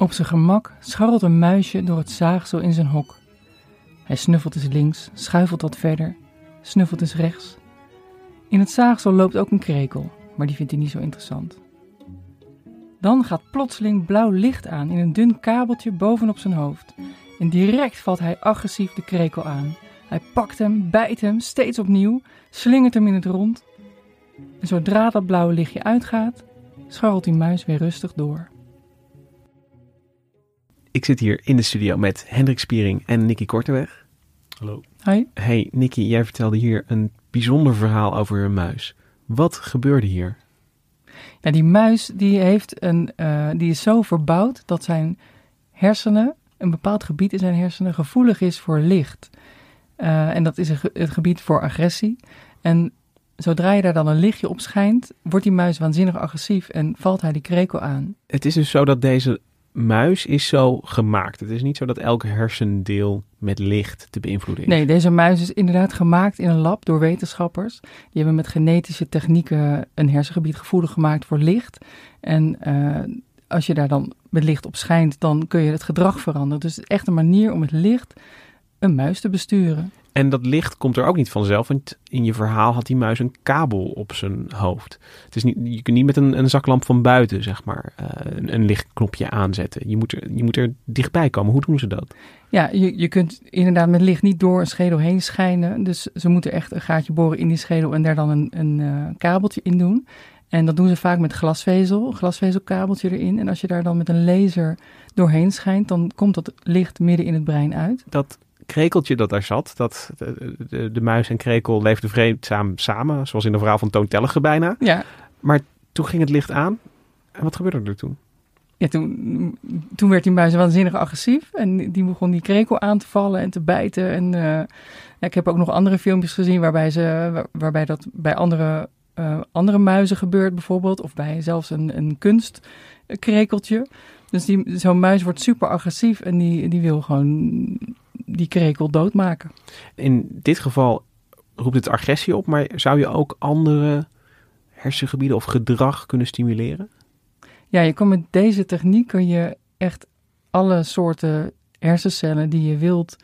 Op zijn gemak scharrelt een muisje door het zaagsel in zijn hok. Hij snuffelt eens links, schuifelt wat verder, snuffelt eens rechts. In het zaagsel loopt ook een krekel, maar die vindt hij niet zo interessant. Dan gaat plotseling blauw licht aan in een dun kabeltje bovenop zijn hoofd. En direct valt hij agressief de krekel aan. Hij pakt hem, bijt hem, steeds opnieuw, slingert hem in het rond. En zodra dat blauwe lichtje uitgaat, scharrelt die muis weer rustig door. Ik zit hier in de studio met Hendrik Spiering en Nicky Korteweg. Hallo. Hi. Hey Nicky, jij vertelde hier een bijzonder verhaal over een muis. Wat gebeurde hier? Ja, die muis die heeft een, eh, die is zo verbouwd dat zijn hersenen, een bepaald gebied in zijn hersenen, gevoelig is voor licht. Eh, en dat is een ge- het gebied voor agressie. En zodra je daar dan een lichtje op schijnt, wordt die muis waanzinnig agressief en valt hij die krekel aan. Het is dus zo dat deze muis is zo gemaakt. Het is niet zo dat elk hersendeel met licht te beïnvloeden is. Nee, deze muis is inderdaad gemaakt in een lab door wetenschappers. Die hebben met genetische technieken een hersengebied gevoelig gemaakt voor licht. En eh, als je daar dan met licht op schijnt, dan kun je het gedrag veranderen. Dus echt een manier om het licht een muis te besturen. En dat licht komt er ook niet vanzelf, want in je verhaal had die muis een kabel op zijn hoofd. Het is niet, je kunt niet met een, een zaklamp van buiten, zeg maar, eh, een, een lichtknopje aanzetten. Je moet, er, je moet er dichtbij komen. Hoe doen ze dat? Ja, je, je kunt inderdaad met licht niet door een schedel heen schijnen. Dus ze moeten echt een gaatje boren in die schedel en daar dan een, een eh, kabeltje in doen. En dat doen ze vaak met glasvezel, een glasvezelkabeltje erin. En als je daar dan met een laser doorheen schijnt, dan komt dat licht midden in het brein uit. Dat krekeltje dat daar zat, dat, de, de, de muis en krekel leefden vreedzaam samen, zoals in de verhaal van Toon Tellige bijna. Ja, Toen ging het licht aan. En wat gebeurde er toen? ja toen, toen werd die muis waanzinnig agressief. En die begon die krekel aan te vallen en te bijten. En eh, ja, ik heb ook nog andere filmpjes gezien waarbij, ze, waar- waarbij dat bij andere, eh, andere muizen gebeurt bijvoorbeeld. Of bij zelfs een, een kunstkrekeltje. Dus die, zo'n muis wordt super agressief en die, die wil gewoon die krekel doodmaken. In dit geval roept het agressie op, maar zou je ook andere hersengebieden of gedrag kunnen stimuleren? Ja, je kan met deze techniek kun je echt alle soorten hersencellen die je wilt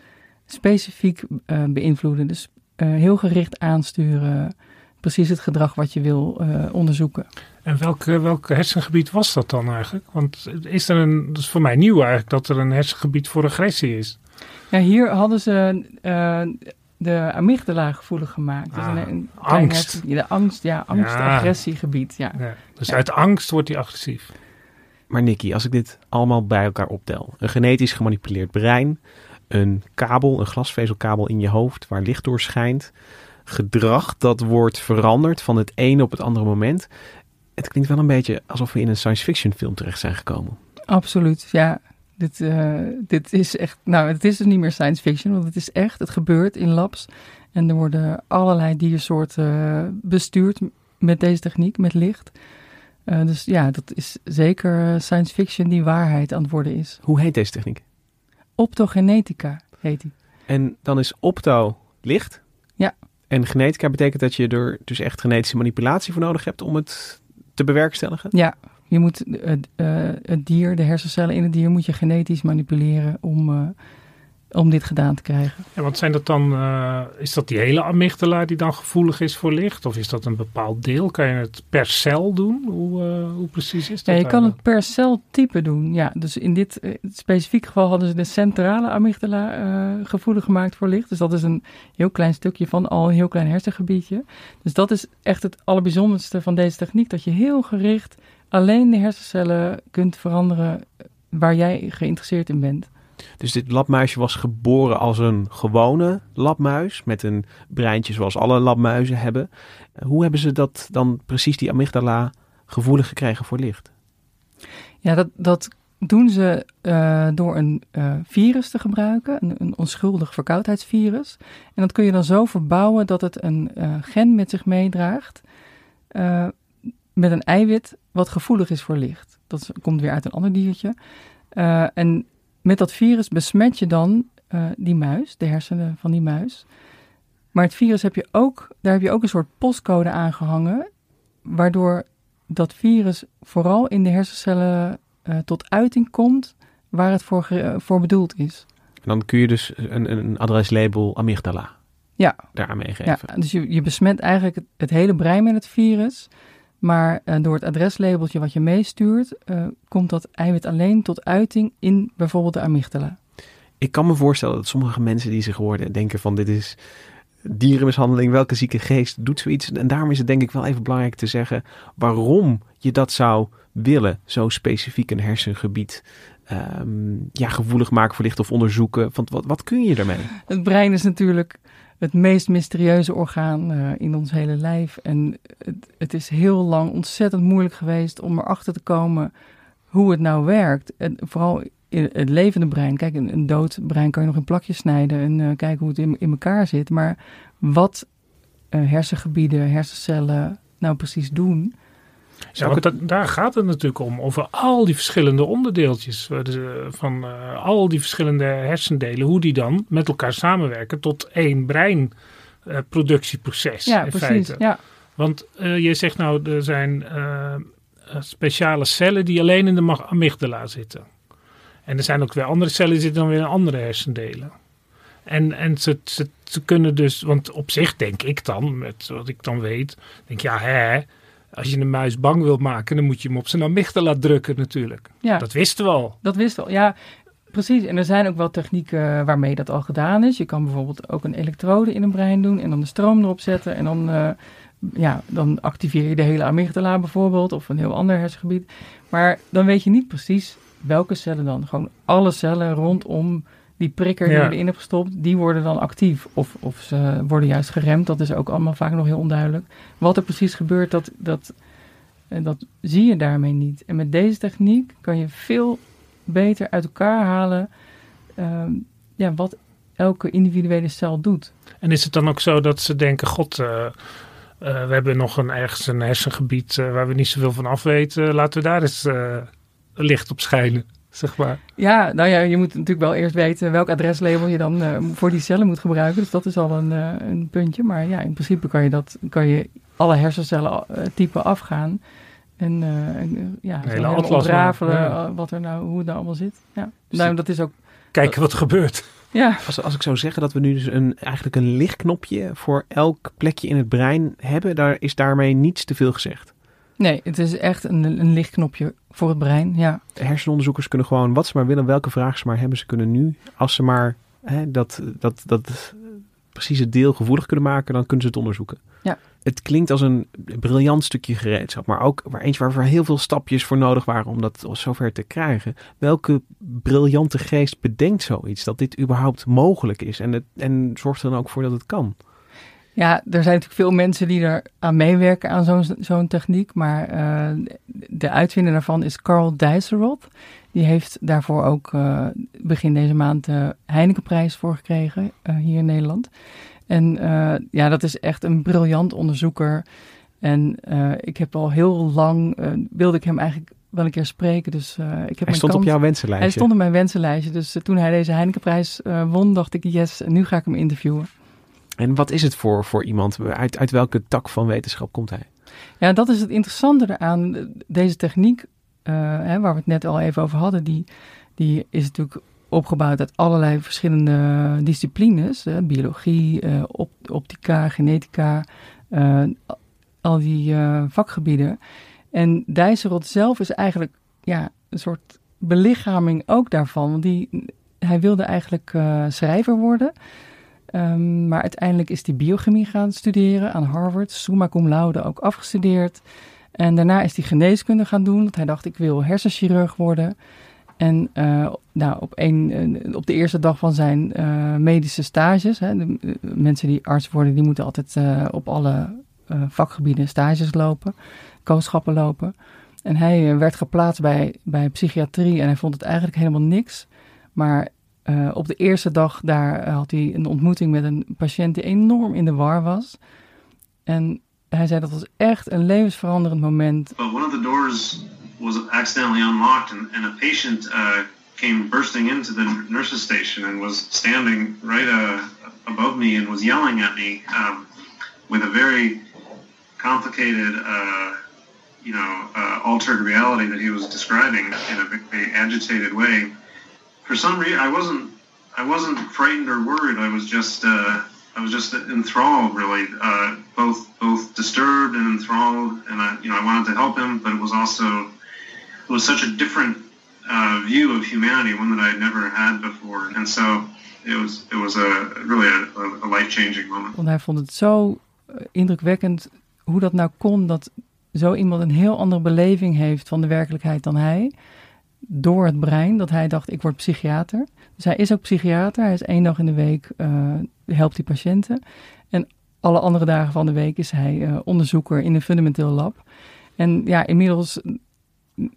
specifiek eh, beïnvloeden. Dus eh, heel gericht aansturen, precies het gedrag wat je wil eh, onderzoeken. En welk, welk hersengebied was dat dan eigenlijk? Want is er een, dat is voor mij nieuw eigenlijk, dat er een hersengebied voor agressie is. Ja, hier hadden ze eh, de amygdala gevoelig gemaakt. Dus Ah, een, angst. hersen- de angst, ja, angst-agressiegebied. Ja. Ja. Dus uit angst wordt hij agressief. Maar Nicky, als ik dit allemaal bij elkaar optel. Een genetisch gemanipuleerd brein, een kabel, een glasvezelkabel in je hoofd waar licht door schijnt. Gedrag dat wordt veranderd van het ene op het andere moment. Het klinkt wel een beetje alsof we in een science fiction film terecht zijn gekomen. Absoluut, ja. Dit, eh, dit is echt, nou, het is dus niet meer science fiction, want het is echt, het gebeurt in labs. En er worden allerlei diersoorten eh, bestuurd met deze techniek, met licht. Eh, dus ja, dat is zeker science fiction die waarheid aan het worden is. Hoe heet deze techniek? Optogenetica heet die. En dan is opto licht. Ja. En genetica betekent dat je er dus echt genetische manipulatie voor nodig hebt om het te bewerkstelligen. Ja, je moet eh, eh, het dier, de hersencellen in het dier, moet je genetisch manipuleren om, eh, om dit gedaan te krijgen. Ja, want zijn dat dan, is dat die hele amygdala die dan gevoelig is voor licht? Of is dat een bepaald deel? Kan je het per cel doen? Hoe, hoe precies is dat? Ja, je kan het per celtype doen. Ja, dus in dit specifiek geval hadden ze de centrale amygdala gevoelig gemaakt voor licht. Dus dat is een heel klein stukje van al een heel klein hersengebiedje. Dus dat is echt het allerbijzonderste van deze techniek. Dat je heel gericht alleen de hersencellen kunt veranderen waar jij geïnteresseerd in bent. Dus dit labmuisje was geboren als een gewone labmuis met een breintje zoals alle labmuizen hebben. Hoe hebben ze dat dan precies die amygdala gevoelig gekregen voor licht? Ja, dat, dat doen ze eh, door een eh, virus te gebruiken, een, een onschuldig verkoudheidsvirus. En dat kun je dan zo verbouwen dat het een eh, gen met zich meedraagt eh, met een eiwit wat gevoelig is voor licht. Dat komt weer uit een ander diertje. Eh, en met dat virus besmet je dan eh, die muis, de hersenen van die muis. Maar het virus heb je ook, daar heb je ook een soort postcode aan gehangen, waardoor dat virus vooral in de hersencellen eh, tot uiting komt waar het voor, voor bedoeld is. En dan kun je dus een, een adreslabel amygdala Ja. daaraan meegeven. Ja, dus je, je besmet eigenlijk het, het hele brein met het virus. Maar eh, door het adreslabeltje wat je meestuurt, eh, komt dat eiwit alleen tot uiting in bijvoorbeeld de amygdala. Ik kan me voorstellen dat sommige mensen die zich hoorden denken van dit is dierenmishandeling, welke zieke geest doet zoiets. En daarom is het denk ik wel even belangrijk te zeggen waarom je dat zou willen, zo specifiek een hersengebied ehm, ja, gevoelig maken voor licht of onderzoeken. Want wat, wat kun je daarmee? Het brein is natuurlijk het meest mysterieuze orgaan eh, in ons hele lijf. En het, het is heel lang ontzettend moeilijk geweest om erachter te komen hoe het nou werkt. En vooral in het levende brein. Kijk, een, dood brein kan je nog in plakjes snijden en eh, kijken hoe het in, in elkaar zit. Maar wat eh, hersengebieden, hersencellen nou precies doen. Ja, want dat- daar gaat het natuurlijk om. Over al die verschillende onderdeeltjes. eh, de- Van eh, al die verschillende hersendelen. Hoe die dan met elkaar samenwerken tot één breinproductieproces. Ja, in precies. feite. Ja, Want eh, je zegt nou, er zijn eh, eh, speciale cellen die alleen in de amygdala zitten. En er zijn ook weer andere cellen die zitten dan weer in andere hersendelen. En, en ze, ze, ze kunnen dus, want op zich denk ik dan, met wat ik dan weet, denk ja, hè, als je een muis bang wilt maken, dan moet je hem op zijn amygdala drukken natuurlijk. ja. Dat wisten we al. Dat wist wel, ja, precies. En er zijn ook wel technieken waarmee dat al gedaan is. Je kan bijvoorbeeld ook een elektrode in een brein doen en dan de stroom erop zetten. En dan, eh, ja, dan activeer je de hele amygdala bijvoorbeeld of een heel ander hersengebied. Maar dan weet je niet precies welke cellen dan. Gewoon alle cellen rondom die prikker die Ja. je erin hebt gestopt, die worden dan actief. Of, of ze worden juist geremd. Dat is ook allemaal vaak nog heel onduidelijk. Wat er precies gebeurt, dat, dat, eh, dat zie je daarmee niet. En met deze techniek kan je veel beter uit elkaar halen ehm, ja, wat elke individuele cel doet. En is het dan ook zo dat ze denken, god, eh, eh, we hebben nog een, ergens een hersengebied waar we niet zoveel van af weten. Laten we daar eens licht op schijnen, zeg maar. Ja, nou ja, je moet natuurlijk wel eerst weten welk adreslabel je dan eh, voor die cellen moet gebruiken. Dus dat is al een, eh, een puntje. Maar ja, in principe kan je, dat, kan je alle hersencellen eh, typen afgaan. En, eh, en, ja, hele ontrafelen ja. wat er nou, hoe het nou allemaal zit. Ja. Dus Nou, dat is ook, Kijken wat er gebeurt. ja, Als, als ik zou zeggen dat we nu dus een, eigenlijk een lichtknopje voor elk plekje in het brein hebben, daar is daarmee niets te veel gezegd. Nee, het is echt een, een lichtknopje voor het brein, ja. hersenonderzoekers kunnen gewoon wat ze maar willen, welke vraag ze maar hebben. Ze kunnen nu, als ze maar hè, dat, dat, dat precieze deel gevoelig kunnen maken, dan kunnen ze het onderzoeken. Ja. Het klinkt als een briljant stukje gereedschap, maar ook waar eentje waar heel veel stapjes voor nodig waren om dat zover te krijgen. Welke briljante geest bedenkt zoiets, dat dit überhaupt mogelijk is en, het, en zorgt er dan ook voor dat het kan? Ja, er zijn natuurlijk veel mensen die er aan meewerken aan zo'n zo'n techniek. Maar eh, de uitvinder daarvan is Carl Dijsselrod. Die heeft daarvoor ook eh, begin deze maand de Heinekenprijs voor gekregen eh, hier in Nederland. En ja, dat is echt een briljant onderzoeker. En ik heb al heel lang, wilde ik hem eigenlijk wel een keer spreken. Dus ik heb Hij mijn stond op jouw wensenlijstje. Hij stond op mijn wensenlijstje. Dus toen hij deze Heinekenprijs won, dacht ik, yes, nu ga ik hem interviewen. En wat is het voor, voor iemand? Uit, uit welke tak van wetenschap komt hij? Ja, dat is het interessante eraan. Deze techniek, eh, hè, waar we het net al even over hadden, die, die is natuurlijk opgebouwd uit allerlei verschillende disciplines. biologie, uh, op, optica, genetica, uh, al die vakgebieden. En Dijsselrot zelf is eigenlijk ja, een soort belichaming ook daarvan. Want die, hij wilde eigenlijk schrijver worden. Um, maar uiteindelijk is hij biochemie gaan studeren aan Harvard. Summa cum laude ook afgestudeerd. En daarna is hij geneeskunde gaan doen. Want hij dacht, ik wil hersenchirurg worden. En uh, nou, op, een, uh, op de eerste dag van zijn uh, medische stages, hè, mensen die arts worden, die moeten altijd op alle vakgebieden stages lopen, kooschappen lopen. En hij werd geplaatst bij, bij psychiatrie en hij vond het eigenlijk helemaal niks. Maar op de eerste dag daar had hij een ontmoeting met een patiënt die enorm in de war was. En hij zei dat was echt een levensveranderend moment. But one of the doors was accidentally unlocked and, and a patient uh, came bursting into the nurse's station and was standing right uh, above me and was yelling at me um, with a very complicated, uh, you know, uh, altered reality that he was describing in a very agitated way. For some reason, I wasn't, I wasn't frightened or worried. I was just, uh, I was just enthralled, really, uh, both both disturbed and enthralled. And I, you know, I wanted to help him, but it was also it was such a different uh, view of humanity, one that I had never had before. And so it was, it was a, really a, a life-changing moment. Want hij vond het zo uh, indrukwekkend hoe dat nou kon dat zo iemand een heel andere beleving heeft van de werkelijkheid dan hij. Door het brein, dat hij dacht, ik word psychiater. Dus hij is ook psychiater. Hij is één dag in de week, uh, helpt die patiënten. En alle andere dagen van de week is hij uh, onderzoeker in een fundamenteel lab. En ja, inmiddels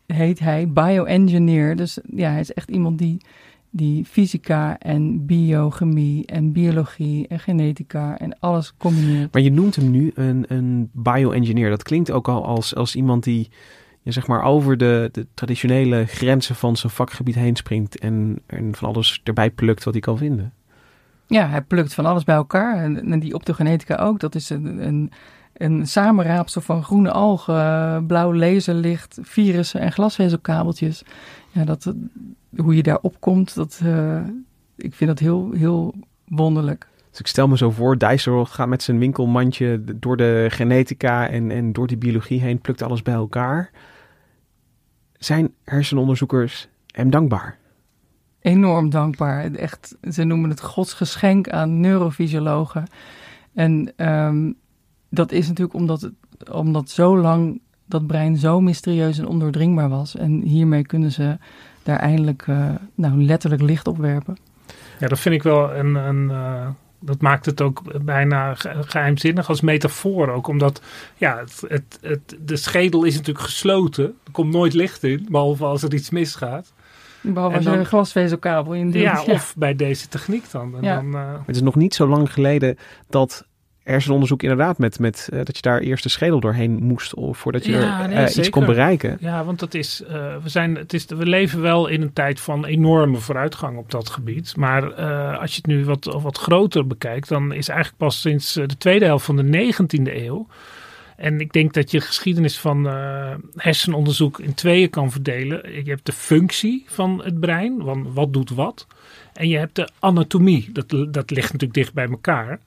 heet hij bioengineer. Dus ja, hij is echt iemand die, die fysica en biochemie en biologie en genetica en alles combineert. Maar je noemt hem nu een, een bioengineer. Dat klinkt ook al als, als iemand die ja, zeg maar over de, de traditionele grenzen van zijn vakgebied heen springt en, en van alles erbij plukt wat hij kan vinden. Ja, hij plukt van alles bij elkaar. En, en die optogenetica ook. Dat is een, een een samenraapsel van groene algen, blauw laserlicht, virussen en glasvezelkabeltjes. Ja, dat, hoe je daar opkomt, dat, uh, ik vind dat heel, heel wonderlijk. Dus ik stel me zo voor, Dijsselhoff gaat met zijn winkelmandje door de genetica en, en door die biologie heen, plukt alles bij elkaar. Zijn hersenonderzoekers hem dankbaar? Enorm dankbaar. Echt, ze noemen het Gods geschenk aan neurofysiologen. En um, dat is natuurlijk omdat, het, omdat zo lang dat brein zo mysterieus en ondoordringbaar was. En hiermee kunnen ze daar eindelijk uh, nou, letterlijk licht op werpen. Ja, dat vind ik wel een. een uh, dat maakt het ook bijna geheimzinnig als metafoor ook. Omdat ja, het, het, het, de schedel is natuurlijk gesloten. Er komt nooit licht in, behalve als er iets misgaat. Behalve als je een glasvezelkabel in doet. Ja, of bij deze techniek dan. En ja. dan uh... Het is nog niet zo lang geleden dat hersenonderzoek inderdaad met, met uh, dat je daar eerst de schedel doorheen moest of voordat je ja, er nee, uh, iets kon bereiken. Ja, want dat is, uh, we, zijn, het is, we leven wel in een tijd van enorme vooruitgang op dat gebied. Maar als je het nu wat, wat groter bekijkt, dan is eigenlijk pas sinds de tweede helft van de 19e eeuw. En ik denk dat je geschiedenis van hersenonderzoek in tweeën kan verdelen. Je hebt de functie van het brein, van wat doet wat. En je hebt de anatomie, dat, dat ligt natuurlijk dicht bij elkaar.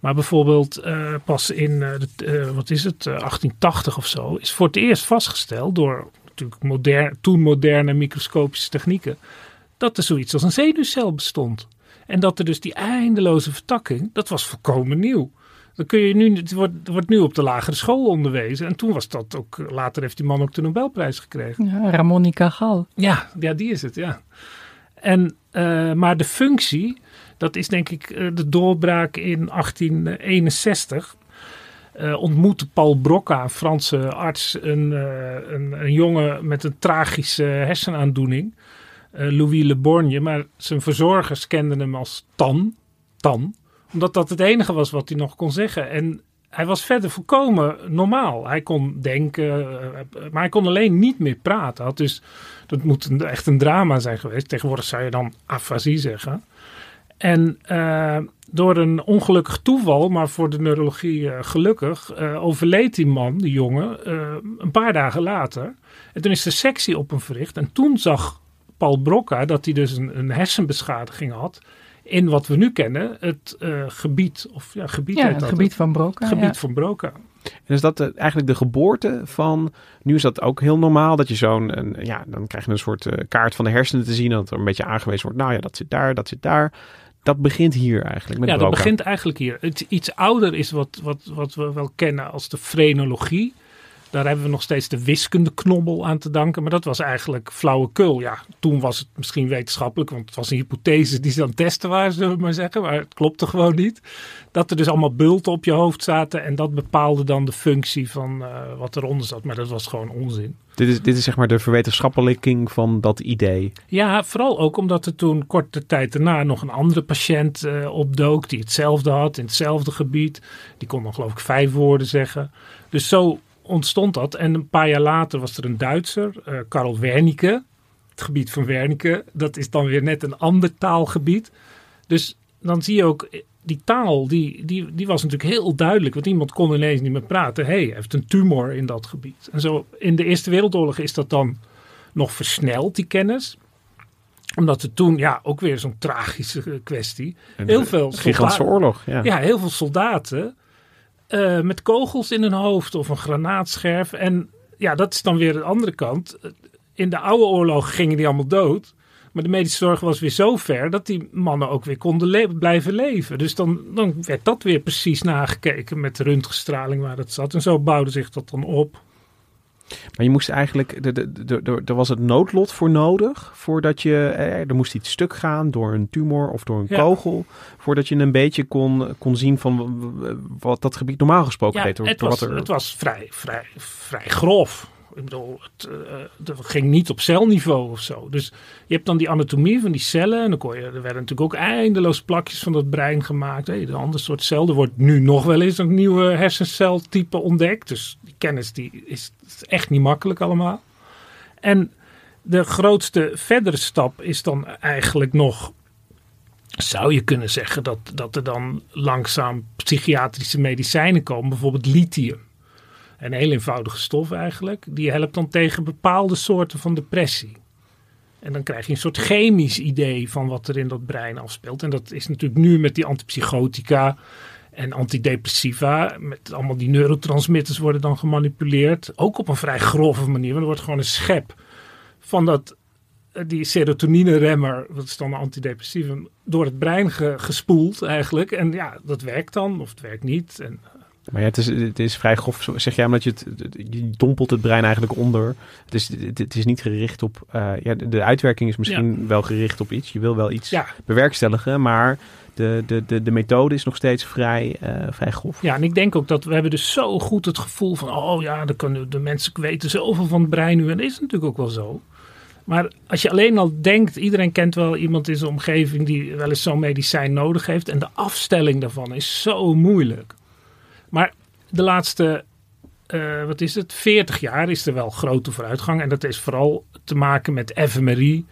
Maar bijvoorbeeld uh, pas in, uh, de, uh, wat is het, 1880 of zo, is voor het eerst vastgesteld door natuurlijk toen moderne microscopische technieken, dat er zoiets als een zenuwcel bestond. En dat er dus die eindeloze vertakking, dat was volkomen nieuw. Dan kun je nu, het wordt, wordt nu op de lagere school onderwezen. En toen was dat ook, later heeft die man ook de Nobelprijs gekregen. Ja, Ramon Cajal. Ja, ja, die is het, ja. En, maar de functie, dat is denk ik eh, de doorbraak in 1861. Uh, eh, ontmoette Paul Brocca, een Franse arts, een, een, een, jongen met een tragische hersenaandoening. Louis Le Borgne. Maar zijn verzorgers kenden hem als Tan. Tan. Omdat dat het enige was wat hij nog kon zeggen. En hij was verder volkomen normaal. Hij kon denken, maar hij kon alleen niet meer praten. Dus, dat moet een, echt een drama zijn geweest. Tegenwoordig zou je dan afasie zeggen. En uh, door een ongelukkig toeval, maar voor de neurologie uh, gelukkig, overleed die man, die jongen, een paar dagen later. En toen is de sectie op hem verricht. En toen zag Paul Brocca dat hij dus een, een hersenbeschadiging had in wat we nu kennen, het eh, gebied, of ja, gebied Ja, het dat, gebied van Broca. het gebied ja. van Broca. En is dat eh, eigenlijk de geboorte van... Nu is dat ook heel normaal dat je zo'n... een- Ja, dan krijg je een soort eh, kaart van de hersenen te zien. Dat er een beetje aangewezen wordt. Nou ja, dat zit daar, dat zit daar. Dat begint hier eigenlijk met ja, dat begint eigenlijk hier. Het iets ouder is wat, wat, wat we wel kennen als de frenologie. Daar hebben we nog steeds de wiskundeknobbel aan te danken. Maar dat was eigenlijk flauwekul. Ja, toen was het misschien wetenschappelijk, want het was een hypothese die ze aan het testen waren, zullen we maar zeggen. Maar het klopte gewoon niet. Dat er dus allemaal bulten op je hoofd zaten. En dat bepaalde dan de functie van eh, wat eronder zat. Maar dat was gewoon onzin. Dit is, dit is zeg maar de verwetenschappelijking van dat idee. Ja, vooral ook omdat er toen korte tijd daarna nog een andere patiënt eh, opdook die hetzelfde had in hetzelfde gebied. Die kon dan geloof ik vijf woorden zeggen. Dus zo ontstond dat. En een paar jaar later was er een Duitser, eh Karl Wernicke. Het gebied van Wernicke, dat is dan weer net een ander taalgebied. Dus dan zie je ook, eh, die taal, die, die, die was natuurlijk heel duidelijk. Want iemand kon ineens niet meer praten. Hé, hey, hij heeft een tumor in dat gebied. En zo in de Eerste Wereldoorlog is dat dan nog versneld, die kennis omdat er toen, ja, ook weer zo'n tragische eh, kwestie. Heel veel gigantische soldaten- oorlog. Ja. Ja, heel veel soldaten eh, met kogels in hun hoofd of een granaatscherf. En ja, dat is dan weer de andere kant. In de oude oorlog gingen die allemaal dood. Maar de medische zorg was weer zo ver dat die mannen ook weer konden blijven leven. Dus dan, dan werd dat weer precies nagekeken met röntgenstraling waar het zat. En zo bouwde zich dat dan op. Maar je moest eigenlijk, er was het noodlot voor nodig, voordat je, eh, er moest iets stuk gaan door een tumor of door een Ja. kogel, voordat je een beetje kon, kon zien van wat dat gebied normaal gesproken Ja, deed. Door, het, door was, wat er, het was vrij, vrij, vrij grof. Ik bedoel, het, eh, het ging niet op celniveau of zo. Dus je hebt dan die anatomie van die cellen. En dan kon je, er werden natuurlijk ook eindeloos plakjes van dat brein gemaakt. Hey, een ander soort cel. Er wordt nu nog wel eens een nieuwe hersenceltype ontdekt. Dus kennis die is, echt niet makkelijk allemaal. En de grootste verdere stap is dan eigenlijk nog zou je kunnen zeggen dat, dat er dan langzaam psychiatrische medicijnen komen, bijvoorbeeld lithium. Een heel eenvoudige stof eigenlijk. Die helpt dan tegen bepaalde soorten van depressie. En dan krijg je een soort chemisch idee van wat er in dat brein afspeelt. En dat is natuurlijk nu met die antipsychotica en antidepressiva. Met allemaal die neurotransmitters worden dan gemanipuleerd. Ook op een vrij grove manier. Want er wordt gewoon een schep van dat eh, die serotonine-remmer, dat is dan een antidepressivum, door het brein ge- gespoeld eigenlijk. En ja, dat werkt dan, of het werkt niet. En, maar ja, het is, het is vrij grof, zeg jij, omdat je het, je dompelt het brein eigenlijk onder. Het is, het, is niet gericht op, eh, ja, de, de uitwerking is misschien wel gericht op iets. Je wil wel iets ja, bewerkstelligen, maar de, de, de, de methode is nog steeds vrij, eh, vrij grof. ja, en ik denk ook dat we hebben dus zo goed het gevoel van, oh ja, dan kunnen de mensen weten zoveel van het brein nu. En dat is natuurlijk ook wel zo. Maar als je alleen al denkt, iedereen kent wel iemand in zijn omgeving die wel eens zo'n medicijn nodig heeft. En de afstelling daarvan is zo moeilijk. Maar de laatste, eh, wat is het, 40 jaar is er wel grote vooruitgang. En dat is vooral te maken met fMRI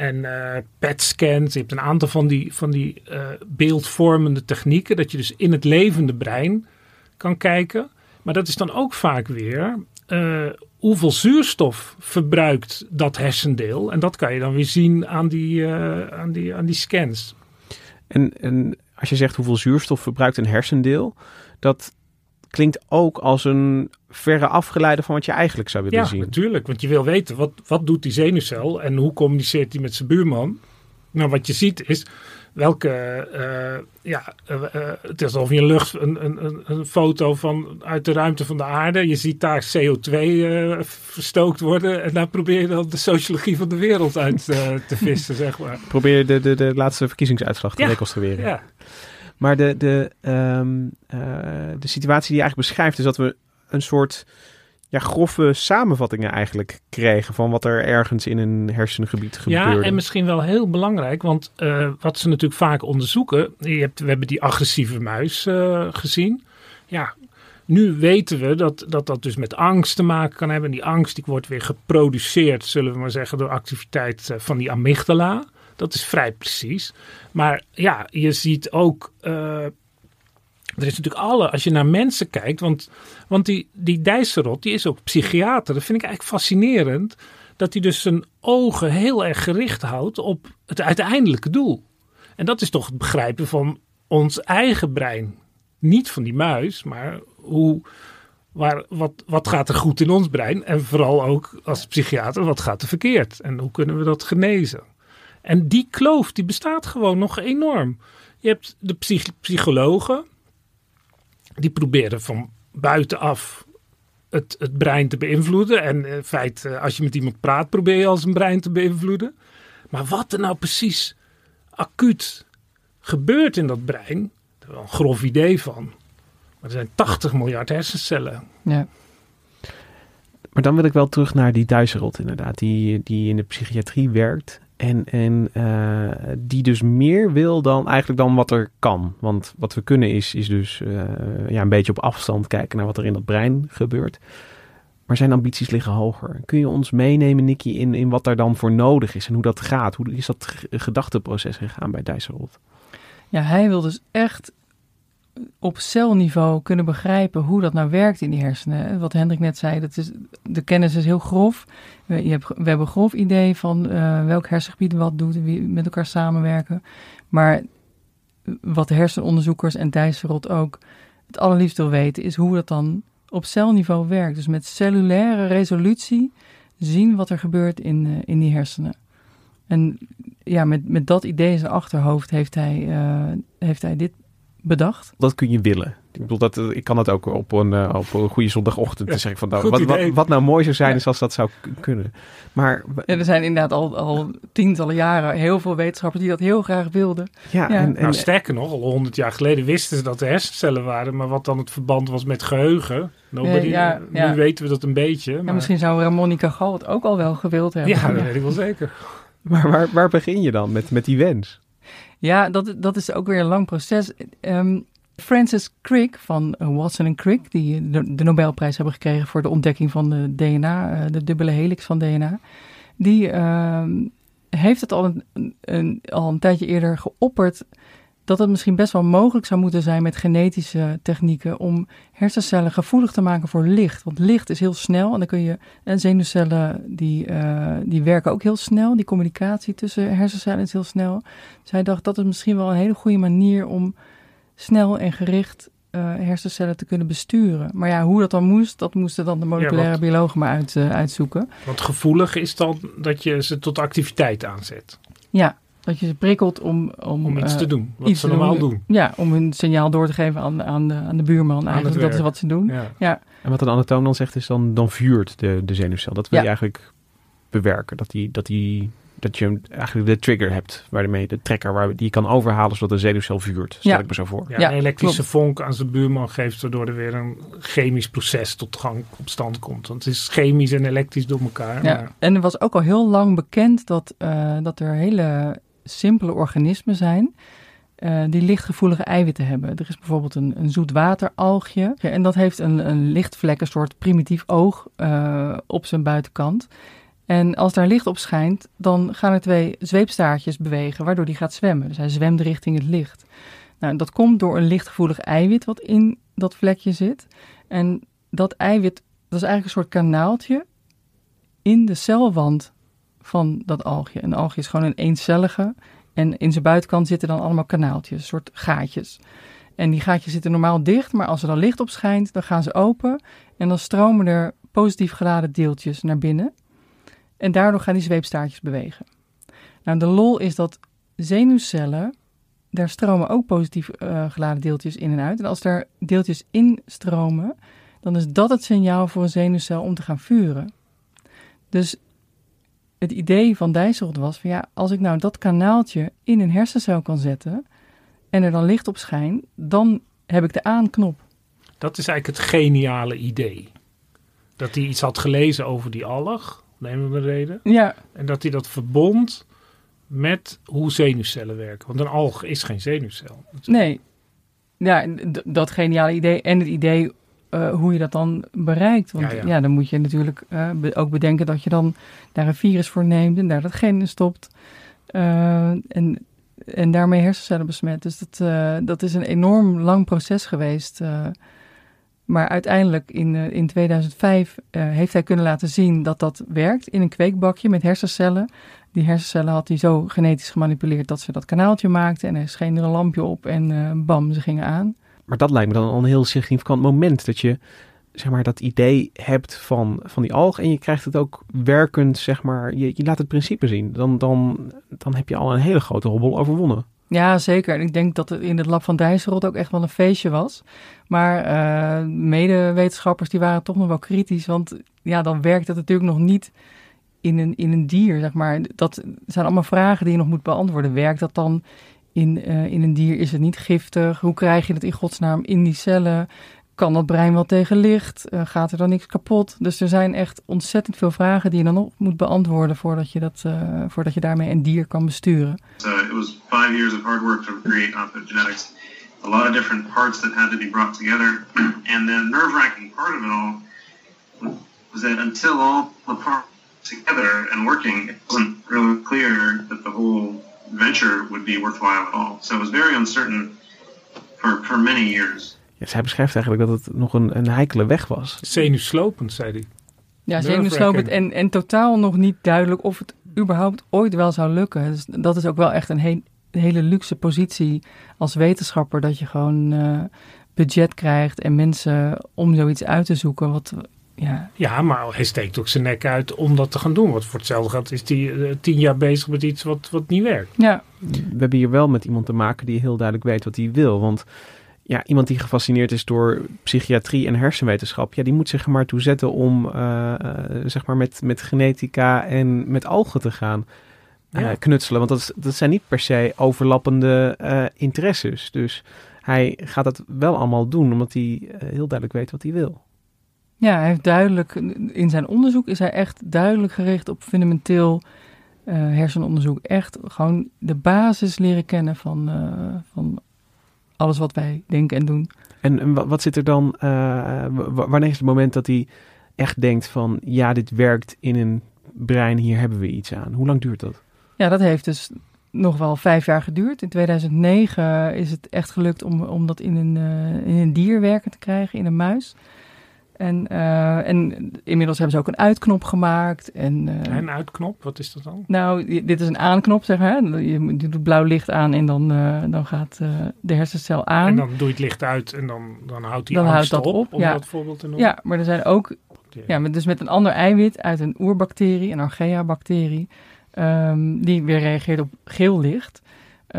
en eh PET-scans. Je hebt een aantal van die, van die eh, beeldvormende technieken. Dat je dus in het levende brein kan kijken. Maar dat is dan ook vaak weer eh, hoeveel zuurstof verbruikt dat hersendeel. En dat kan je dan weer zien aan die, aan die, aan die scans. En, en als je zegt hoeveel zuurstof verbruikt een hersendeel, dat klinkt ook als een verre afgeleide van wat je eigenlijk zou willen Ja, zien. natuurlijk. Want je wil weten, wat, wat doet die zenuwcel en hoe communiceert hij met zijn buurman? Nou, wat je ziet is welke, eh, ja, eh, eh, het is alsof je een lucht, een, een, een, foto van uit de ruimte van de aarde, je ziet daar CO2 eh, verstookt worden en daar probeer je dan de sociologie van de wereld uit te vissen, zeg maar. Probeer je de, de, de laatste verkiezingsuitslag te Ja, reconstrueren. Ja, Maar de, de, ehm, eh, de situatie die je eigenlijk beschrijft is dat we een soort ja, grove samenvattingen eigenlijk kregen van wat er ergens in een hersengebied gebeurde. Ja, en misschien wel heel belangrijk, want eh, wat ze natuurlijk vaak onderzoeken, je hebt, we hebben die agressieve muis eh, gezien. Ja, nu weten we dat, dat dat dus met angst te maken kan hebben. En die angst die wordt weer geproduceerd, zullen we maar zeggen, door activiteit van die amygdala. Dat is vrij precies. Maar ja, je ziet ook. eh, er is natuurlijk alle, als je naar mensen kijkt, want, want die, die Dijsselrot, die is ook psychiater. Dat vind ik eigenlijk fascinerend. dat hij dus zijn ogen heel erg gericht houdt op het uiteindelijke doel. En dat is toch het begrijpen van ons eigen brein. Niet van die muis, maar hoe, waar, wat, wat gaat er goed in ons brein? En vooral ook als psychiater, wat gaat er verkeerd? En hoe kunnen we dat genezen? En die kloof, die bestaat gewoon nog enorm. Je hebt de psych psychologen, die proberen van buitenaf het, het brein te beïnvloeden. En in feite, als je met iemand praat, probeer je als een brein te beïnvloeden. Maar wat er nou precies acuut gebeurt in dat brein, daar wel een grof idee van. Maar er zijn 80 miljard hersencellen. Ja. Maar dan wil ik wel terug naar die Duizerot inderdaad, die, die in de psychiatrie werkt. En, en uh, die dus meer wil dan eigenlijk dan wat er kan. Want wat we kunnen is, is dus uh, ja, een beetje op afstand kijken naar wat er in dat brein gebeurt. Maar zijn ambities liggen hoger. Kun je ons meenemen, Nicky, in, in wat daar dan voor nodig is en hoe dat gaat? Hoe is dat gedachteproces gegaan bij Dijsselholt? Ja, hij wil dus echt op celniveau kunnen begrijpen hoe dat nou werkt in die hersenen. Wat Hendrik net zei, dat is, de kennis is heel grof. We, je hebt, we hebben een grof idee van uh, welk hersengebied wat doet en wie met elkaar samenwerken. Maar wat hersenonderzoekers en Dijsselrot ook het allerliefst wil weten, is hoe dat dan op celniveau werkt. Dus met cellulaire resolutie zien wat er gebeurt in, uh, in die hersenen. En ja, met, met dat idee in zijn achterhoofd heeft hij, uh, heeft hij dit bedacht. Dat kun je willen. Ik bedoel, dat, ik kan het ook op een, uh, op een goede zondagochtend ja, zeggen van nou, wat, wat, wat, nou mooi zou zijn ja. is als dat zou kunnen. Maar ja, er zijn inderdaad al, al tientallen jaren heel veel wetenschappers die dat heel graag wilden. Ja, En, en, nou, sterker nog, al honderd jaar geleden wisten ze dat er hersencellen waren, maar wat dan het verband was met geheugen. Nobody, ja, nu weten we dat een beetje. Maar... misschien zou Ramonica Gal het ook al wel gewild hebben. Ja, dat weet ik wel zeker. Maar waar, waar begin je dan met, met die wens? Ja, dat, dat is ook weer een lang proces. Um, Francis Crick van Watson en Crick, die de, de, Nobelprijs hebben gekregen voor de ontdekking van de DNA, de dubbele helix van DNA, die uh, heeft het al een, een, al een tijdje eerder geopperd dat het misschien best wel mogelijk zou moeten zijn met genetische technieken om hersencellen gevoelig te maken voor licht. Want licht is heel snel en dan kun je, en zenuwcellen die, uh, die werken ook heel snel. Die communicatie tussen hersencellen is heel snel. Dus hij dacht dat is misschien wel een hele goede manier om snel en gericht uh, hersencellen te kunnen besturen. Maar ja, hoe dat dan moest, dat moesten dan de moleculaire ja, biologen maar uit, uh, uitzoeken. Want gevoelig is dan dat je ze tot activiteit aanzet. Ja, dat je ze prikkelt om... Om, om iets uh, te doen, wat ze normaal doen. doen. Ja, om hun signaal door te geven aan, aan, de, aan de buurman eigenlijk. Dat is wat ze doen. Ja. ja. En wat een anatoom dan zegt is, dan, dan vuurt de, de zenuwcel. Dat wil ja. je eigenlijk bewerken. Dat, die, dat, die, dat je eigenlijk de trigger hebt, waarmee de trekker waar, die je kan overhalen zodat de zenuwcel vuurt. Stel ja. ik me zo voor. Ja, ja een elektrische klopt. vonk aan zijn buurman geeft, waardoor er weer een chemisch proces tot gang op stand komt. Want het is chemisch en elektrisch door elkaar. Ja. Maar... En er was ook al heel lang bekend dat, uh, dat er hele simpele organismen zijn uh, die lichtgevoelige eiwitten hebben. Er is bijvoorbeeld een, een zoetwateralgje en dat heeft een, een lichtvlek, een soort primitief oog uh, op zijn buitenkant. En als daar licht op schijnt, dan gaan er twee zweepstaartjes bewegen, waardoor die gaat zwemmen. Dus hij zwemt richting het licht. Nou, dat komt door een lichtgevoelig eiwit wat in dat vlekje zit. En dat eiwit, dat is eigenlijk een soort kanaaltje in de celwand van dat algje. Een algje is gewoon een eencellige en in zijn buitenkant zitten dan allemaal kanaaltjes, een soort gaatjes. En die gaatjes zitten normaal dicht, maar als er dan licht op schijnt, dan gaan ze open en dan stromen er positief geladen deeltjes naar binnen. En daardoor gaan die zweepstaartjes bewegen. Nou, de lol is dat zenuwcellen, daar stromen ook positief uh, geladen deeltjes in en uit. En als daar deeltjes in stromen, dan is dat het signaal voor een zenuwcel om te gaan vuren. Dus het idee van Dijsselt was van ja, als ik nou dat kanaaltje in een hersencel kan zetten en er dan licht op schijnt, dan heb ik de aanknop. Dat is eigenlijk het geniale idee. Dat hij iets had gelezen over die alg, neem we reden. Ja. En dat hij dat verbond met hoe zenuwcellen werken. Want een alg is geen zenuwcel. Nee. Ja, dat geniale idee en het idee uh, hoe je dat dan bereikt. Want ja, ja. ja dan moet je natuurlijk uh, be ook bedenken dat je dan daar een virus voor neemt en daar dat gen in stopt. Uh, en, en daarmee hersencellen besmet. Dus dat, dat is een enorm lang proces geweest. Maar uiteindelijk in, eh, in 2005 eh, heeft hij kunnen laten zien dat dat werkt in een kweekbakje met hersencellen. Die hersencellen had hij zo genetisch gemanipuleerd dat ze dat kanaaltje maakten. En er scheen er een lampje op en eh, bam, ze gingen aan. Maar dat lijkt me dan al een heel significant moment dat je zeg maar, dat idee hebt van, van die alg en je krijgt het ook werkend, zeg maar, je, je laat het principe zien. Dan, dan, dan heb je al een hele grote hobbel overwonnen. Ja, zeker. En ik denk dat het in het lab van Dijsselrot ook echt wel een feestje was. Maar uh, medewetenschappers die waren toch nog wel kritisch. Want ja, dan werkt het natuurlijk nog niet in een, in een dier, zeg maar. Dat zijn allemaal vragen die je nog moet beantwoorden. Werkt dat dan in, uh, in een dier? Is het niet giftig? Hoe krijg je het in godsnaam in die cellen? kan dat brein wel tegen licht? Uh, gaat er dan niks kapot? Dus er zijn echt ontzettend veel vragen die je dan nog moet beantwoorden voordat je, dat, uh, voordat je daarmee een dier kan besturen. It was five years of hard work to create optogenetics. A lot of different parts that had to be brought together. And the nerve-wracking part of it all was that until all the parts together and working, it wasn't really clear that the whole venture would be worthwhile at all. So it was very uncertain for, for many years. Ja, zij beschrijft eigenlijk dat het nog een, een heikele weg was. Zenuwslopend, zei hij. Ja, zenuwslopend en, en totaal nog niet duidelijk of het überhaupt ooit wel zou lukken. Dus dat is ook wel echt een he hele luxe positie als wetenschapper. Dat je gewoon uh, budget krijgt en mensen om zoiets uit te zoeken. Wat, ja. ja, maar hij steekt ook zijn nek uit om dat te gaan doen. Want voor hetzelfde geld is hij uh, tien jaar bezig met iets wat, wat niet werkt. Ja. We hebben hier wel met iemand te maken die heel duidelijk weet wat hij wil. Want ja, iemand die gefascineerd is door psychiatrie en hersenwetenschap, ja, die moet zich er maar toe zetten om uh, uh, zeg maar met, met genetica en met algen te gaan uh, ja. knutselen. Want dat, dat zijn niet per se overlappende interesses. Dus hij gaat dat wel allemaal doen, omdat hij heel duidelijk weet wat hij wil. Ja, hij heeft duidelijk, in zijn onderzoek is hij echt duidelijk gericht op fundamenteel hersenonderzoek. Echt gewoon de basis leren kennen van, van alles wat wij denken en doen. En, en wat zit er dan, uh, wanneer is het moment dat hij echt denkt van, ja, dit werkt in een brein, hier hebben we iets aan. Hoe lang duurt dat? Ja, dat heeft dus nog wel vijf jaar geduurd. In 2009 is het echt gelukt om, om dat in een, in een dier werken te krijgen, in een muis. En, uh, en inmiddels hebben ze ook een uitknop gemaakt. En, uh, een uitknop, wat is dat dan? Nou, dit is een aanknop, zeg maar. Je, doet blauw licht aan en dan, uh, dan gaat de hersencel aan. En dan doe je het licht uit en dan, dan houdt die dan houdt dat op, op, om ja. dat voorbeeld te noemen. Ja, maar er zijn ook, ja, dus met een ander eiwit uit een oerbacterie, een Archaea-bacterie, um, die weer reageert op geel licht.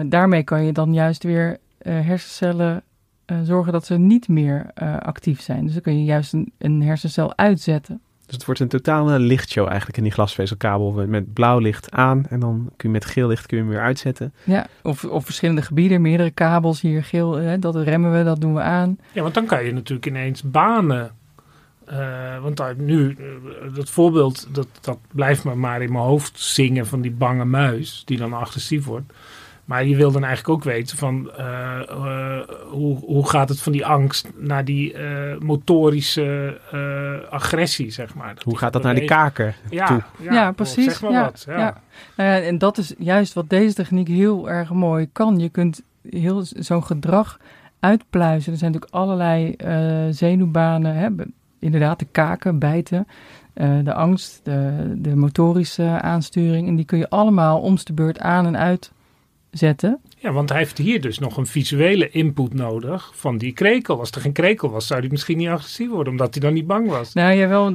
daarmee kan je dan juist weer hersencellen uh, zorgen dat ze niet meer uh, actief zijn. Dus dan kun je juist een, een, hersencel uitzetten. Dus het wordt een totale lichtshow eigenlijk in die glasvezelkabel. Met blauw licht aan en dan kun je met geel licht kun je hem weer uitzetten. Ja, of, of verschillende gebieden, meerdere kabels hier geel. Hè, dat remmen we, dat doen we aan. Ja, want dan kan je natuurlijk ineens banen. Uh, want daar, nu, dat voorbeeld, dat, dat blijft me maar in mijn hoofd zingen van die bange muis, die dan agressief wordt. Maar je wil dan eigenlijk ook weten van uh, uh, hoe, hoe gaat het van die angst naar die uh, motorische agressie, zeg maar. hoe gaat dat naar die kaken ja, toe? Ja, ja precies. Zeg maar ja, wat. Ja. Ja. Nou ja, en dat is juist wat deze techniek heel erg mooi kan. Je kunt heel zo'n gedrag uitpluizen. Er zijn natuurlijk allerlei zenuwbanen, hè? inderdaad de kaken, bijten. de angst, de, de motorische aansturing. En die kun je allemaal omste de beurt aan en uit zetten. Ja, want hij heeft hier dus nog een visuele input nodig van die krekel. Als er geen krekel was, zou hij misschien niet agressief worden, omdat hij dan niet bang was. Nou jawel,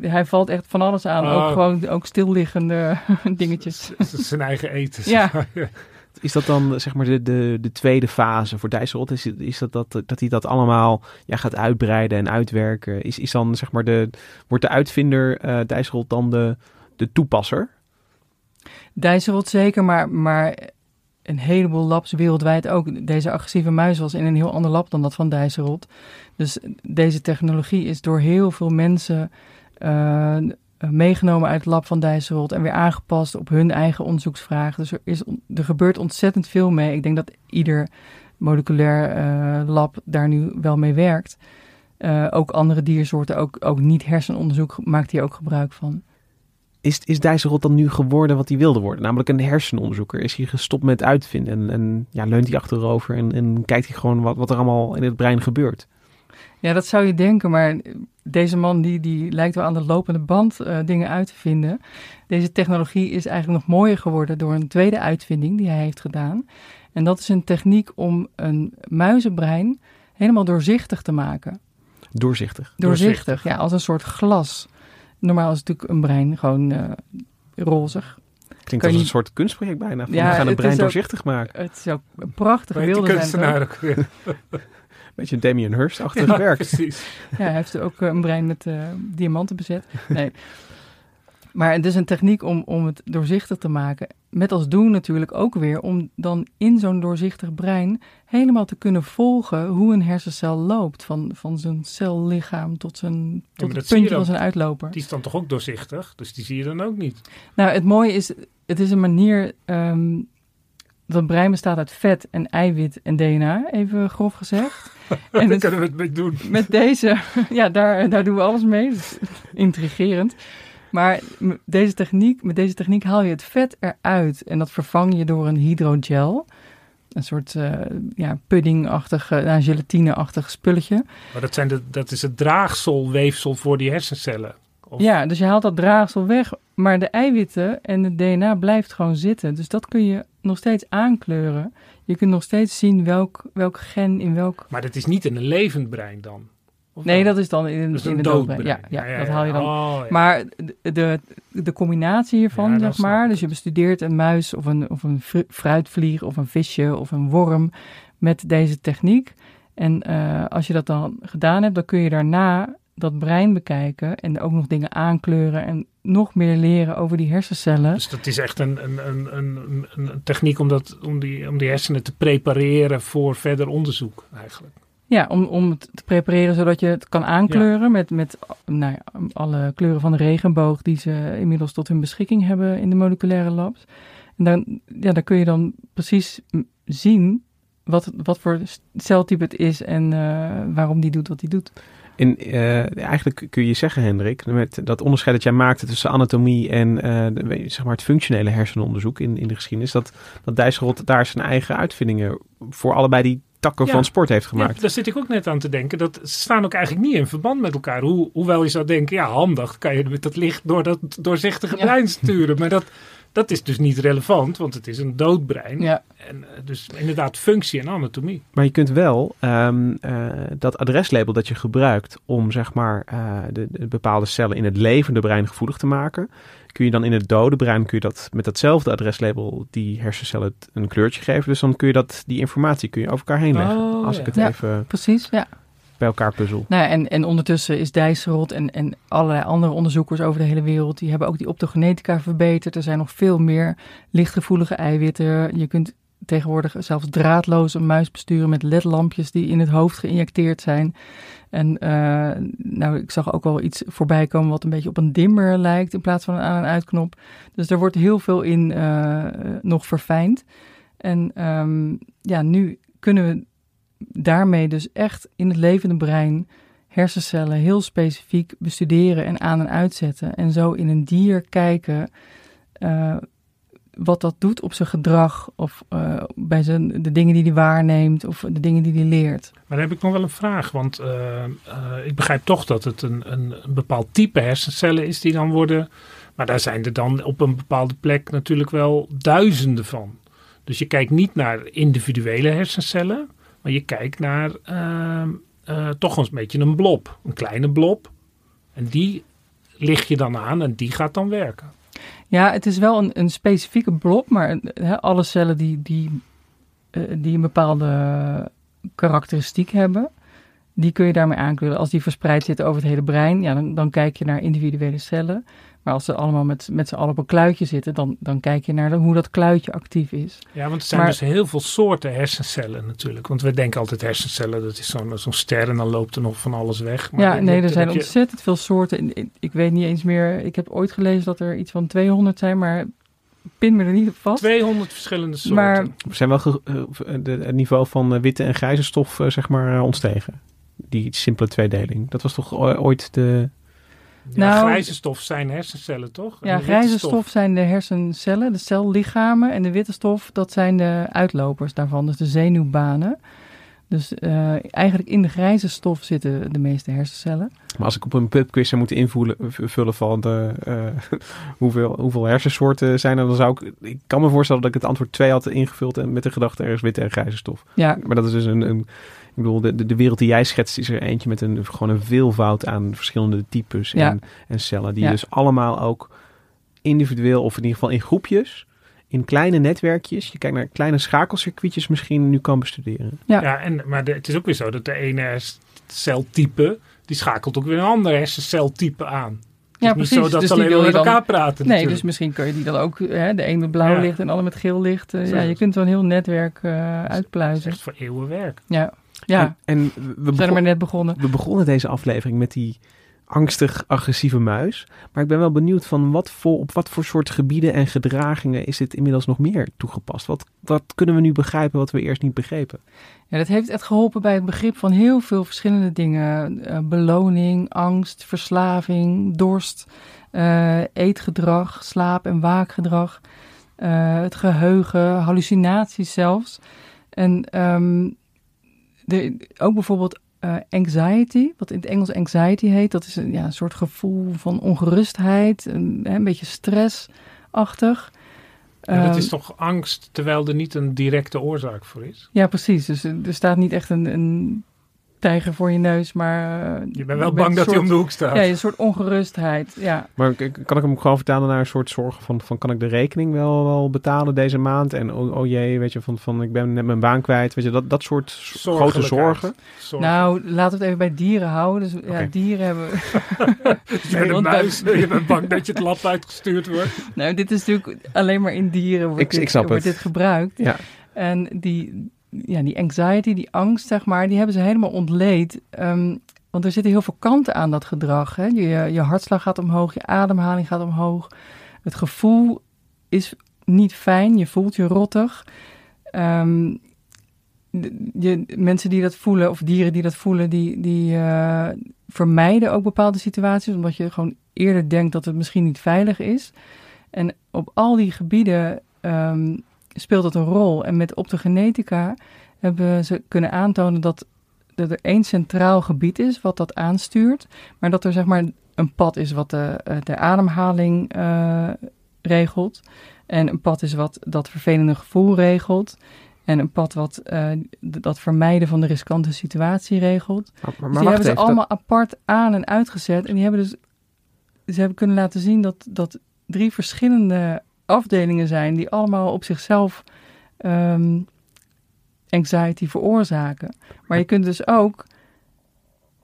hij valt echt van alles aan. Oh. Ook gewoon ook stilliggende dingetjes. Zijn eigen eten. Ja. Is dat dan zeg maar de, de, de tweede fase voor Dijsselot? Is, is dat, dat dat hij dat allemaal ja, gaat uitbreiden en uitwerken? Is, is dan zeg maar de, wordt de uitvinder uh, Dijsselot dan de, de toepasser? Dijsselot zeker, maar, maar een heleboel labs wereldwijd ook. Deze agressieve muis was in een heel ander lab dan dat van Dijsselrot. Dus deze technologie is door heel veel mensen uh, meegenomen uit het lab van Dijsselrot en weer aangepast op hun eigen onderzoeksvragen. Dus er, is, er gebeurt ontzettend veel mee. Ik denk dat ieder moleculair uh, lab daar nu wel mee werkt. Ook andere diersoorten, ook, ook niet hersenonderzoek maakt hier ook gebruik van. Is, is Dijsselrot dan nu geworden wat hij wilde worden? Namelijk een hersenonderzoeker. Is hij gestopt met uitvinden en, en ja, leunt hij achterover en, en kijkt hij gewoon wat, wat er allemaal in het brein gebeurt? Ja, dat zou je denken, maar deze man die, die lijkt wel aan de lopende band uh, dingen uit te vinden. Deze technologie is eigenlijk nog mooier geworden door een tweede uitvinding die hij heeft gedaan. En dat is een techniek om een muizenbrein helemaal doorzichtig te maken. Doorzichtig? Doorzichtig, ja, als een soort glas. Normaal is natuurlijk een brein gewoon uh, rozig. Klinkt als een soort kunstproject bijna. Van, ja, we gaan een brein doorzichtig maken. Het is ook prachtig wilde kunstenaar ook weer. Beetje Damien Hirst-achtig ja, werk. precies. Ja, hij heeft ook een brein met uh, diamanten bezet. Nee. Maar het is een techniek om, om het doorzichtig te maken. Met als doel natuurlijk ook weer om dan in zo'n doorzichtig brein helemaal te kunnen volgen hoe een hersencel loopt. Van, van zijn cellichaam tot, zijn, tot het puntje van zijn uitloper. Die is dan toch ook doorzichtig, dus die zie je dan ook niet. Nou, het mooie is, het is een manier. Um, dat brein bestaat uit vet en eiwit en DNA, even grof gezegd. en Daar kunnen we het mee doen. Met deze, ja, daar, daar doen we alles mee. intrigerend. Maar deze techniek, met deze techniek haal je het vet eruit en dat vervang je door een hydrogel. Een soort uh, ja, puddingachtig, uh, gelatineachtig spulletje. Maar dat, zijn de, dat is het draagselweefsel voor die hersencellen. Of? Ja, dus je haalt dat draagsel weg, maar de eiwitten en het DNA blijft gewoon zitten. Dus dat kun je nog steeds aankleuren. Je kunt nog steeds zien welk, welk gen in welk... Maar dat is niet in een levend brein dan? Nee, dat is dan in, in de doodbrein. Ja, ja, ja, dat haal je dan. Oh, maar de, de combinatie hiervan, zeg maar. Dus je bestudeert een muis of een, of een fruitvlieg of een visje of een worm met deze techniek. En uh, als je dat dan gedaan hebt, dan kun je daarna dat brein bekijken en ook nog dingen aankleuren en nog meer leren over die hersencellen. Dus dat is echt een, een, een, een, een techniek om, dat, om, die, om die hersenen te prepareren voor verder onderzoek eigenlijk. Ja, om, om het te prepareren zodat je het kan aankleuren met, met nou ja, alle kleuren van de regenboog die ze inmiddels tot hun beschikking hebben in de moleculaire labs. En dan, ja, dan kun je dan precies zien wat, wat voor celtype het is en uh, waarom die doet wat die doet. In, uh, eigenlijk kun je zeggen, Hendrik, met dat onderscheid dat jij maakte tussen anatomie en uh, zeg maar het functionele hersenonderzoek in, in de geschiedenis, dat, dat Dijsselrot daar zijn eigen uitvindingen voor allebei die takken van sport heeft gemaakt. Ja, daar zit ik ook net aan te denken. Dat ze staan ook eigenlijk niet in verband met elkaar. Hoe, hoewel je zou denken, ja, handig kan je met dat licht door dat doorzichtige brein sturen. Maar dat, dat is dus niet relevant, want het is een dood brein. Ja. En, eh, dus inderdaad functie en anatomie. Maar je kunt wel um, uh, dat adreslabel dat je gebruikt om zeg maar uh, de, de, bepaalde cellen in het levende brein gevoelig te maken kun je dan in het dode brein kun je dat met datzelfde adreslabel die hersencellen een kleurtje geven. Dus dan kun je dat, die informatie kun je over elkaar heen leggen. Oh, als ik het even precies, ja. bij elkaar puzzel. Nou, en, en ondertussen is Dijsselrot en, en allerlei andere onderzoekers over de hele wereld, die hebben ook die optogenetica verbeterd. Er zijn nog veel meer lichtgevoelige eiwitten. Je kunt tegenwoordig zelfs draadloos een muis besturen met ledlampjes die in het hoofd geïnjecteerd zijn. En uh, nou, ik zag ook wel iets voorbij komen wat een beetje op een dimmer lijkt in plaats van een aan- en uitknop. Dus er wordt heel veel in uh, nog verfijnd. En um, ja, nu kunnen we daarmee dus echt in het levende brein hersencellen heel specifiek bestuderen en aan- en uitzetten. En zo in een dier kijken uh, wat dat doet op zijn gedrag of uh, bij zijn, de dingen die hij waarneemt of de dingen die hij leert. Maar dan heb ik nog wel een vraag, want uh, uh, ik begrijp toch dat het een, een, een, bepaald type hersencellen is die dan worden, maar daar zijn er dan op een bepaalde plek natuurlijk wel duizenden van. Dus je kijkt niet naar individuele hersencellen, maar je kijkt naar toch een beetje een blob, een kleine blob. En die lig je dan aan en die gaat dan werken. Ja, het is wel een, een specifieke blok, maar alle cellen die, die, uh, die een bepaalde karakteristiek hebben, die kun je daarmee aankleuren. Als die verspreid zitten over het hele brein, ja, dan, dan kijk je naar individuele cellen. Maar als ze allemaal met, met z'n allen op een kluitje zitten, dan, dan kijk je naar de, hoe dat kluitje actief is. Ja, want er zijn dus heel veel soorten hersencellen natuurlijk. Want we denken altijd hersencellen, dat is zo'n zo'n ster en dan loopt er nog van alles weg. Maar ja, nee, er zijn ontzettend veel soorten. Ik, ik weet niet eens meer, ik heb ooit gelezen dat er iets van 200 zijn, maar pin me er niet op vast. 200 verschillende soorten. Maar, we zijn wel het niveau van witte en grijze stof, zeg maar, ontstegen. Die simpele tweedeling. Dat was toch ooit de ja, nou, grijze stof zijn hersencellen, toch? Ja, grijze stof. zijn de hersencellen, de cellichamen. En de witte stof, dat zijn de uitlopers daarvan, dus de zenuwbanen. Dus eh, eigenlijk in de grijze stof zitten de meeste hersencellen. Maar als ik op een pubquiz zou moeten invullen vullen van de, eh, hoeveel, hoeveel hersensoorten zijn er, dan zou ik... Ik kan me voorstellen dat ik het antwoord 2 had ingevuld en met de gedachte er is witte en grijze stof. Ja, Maar dat is dus een... een ik bedoel, de, de- de wereld die jij schetst is er eentje met een, gewoon een veelvoud aan verschillende types Ja. en, en cellen. Die Ja. dus allemaal ook individueel, of in ieder geval in groepjes, in kleine netwerkjes, je kijkt naar kleine schakelcircuitjes misschien nu kan bestuderen. Ja. Ja, en, maar de- het is ook weer zo dat de ene hersenceltype, die schakelt ook weer een andere hersenceltype aan. Het ja is precies. niet zo dat dus ze alleen wil maar je met dan... elkaar praten Nee, natuurlijk. dus misschien kun je die dan ook, hè, de een met blauw Ja. licht en de ander met geel licht. eh, ja, je kunt zo'n heel netwerk eh, Dat is uitpluizen. echt voor eeuwen werk. Ja, ja. En, en we, we zijn er maar net begonnen. we begonnen deze aflevering met die angstig agressieve muis. Maar ik ben wel benieuwd van wat voor, op wat voor soort gebieden en gedragingen is dit inmiddels nog meer toegepast? Wat, wat kunnen we nu begrijpen wat we eerst niet begrepen? Ja, dat heeft echt geholpen bij het begrip van heel veel verschillende dingen. Eh, beloning, angst, verslaving, dorst, eh, eetgedrag, slaap- en waakgedrag, eh, het geheugen, hallucinaties zelfs. En ehm, de, ook bijvoorbeeld eh, anxiety, wat in het Engels anxiety heet. Dat is een, ja, een soort gevoel van ongerustheid, een, een beetje stressachtig. Ja, dat Ehm, is toch angst, terwijl er niet een directe oorzaak voor is. ja, precies. Dus er er staat niet echt een, een tijger voor je neus, maar... eh, Je bent wel bang dat hij om de hoek staat. Ja, een soort ongerustheid, ja. Maar kan ik hem gewoon vertalen naar een soort zorgen van, van kan ik de rekening wel, wel betalen deze maand? En oh, oh jee, weet je, van, van ik ben net mijn baan kwijt. Weet je, dat, dat soort grote zorgen. Zorg. Nou, laten we het even bij dieren houden. Dus ja, dieren hebben... je bent een muis, je bent bang dat je het lab uitgestuurd wordt. Nou, dit is natuurlijk alleen maar in dieren wordt, Ik- dit, ik snap wordt het. dit gebruikt. Ja. En die, ja, die anxiety, die angst, zeg maar, die hebben ze helemaal ontleed. Ehm, want er zitten heel veel kanten aan dat gedrag. Hè? Je, je hartslag gaat omhoog, je ademhaling gaat omhoog. Het gevoel is niet fijn, je voelt je rottig. Ehm, je, mensen die dat voelen, of dieren die dat voelen, die, die eh, vermijden ook bepaalde situaties, omdat je gewoon eerder denkt dat het misschien niet veilig is. En op al die gebieden ehm, speelt dat een rol. En met optogenetica hebben ze kunnen aantonen dat, dat er één centraal gebied is wat dat aanstuurt, maar dat er zeg maar een pad is wat de, eh, de ademhaling eh, regelt. En een pad is wat dat vervelende gevoel regelt. En een pad wat eh, dat vermijden van de riskante situatie regelt. Maar, maar, Dus die hebben ze even. allemaal apart aan en uitgezet. En die hebben dus, ze hebben kunnen laten zien dat, dat drie verschillende afdelingen zijn die allemaal op zichzelf ehm, anxiety veroorzaken. Maar je kunt dus ook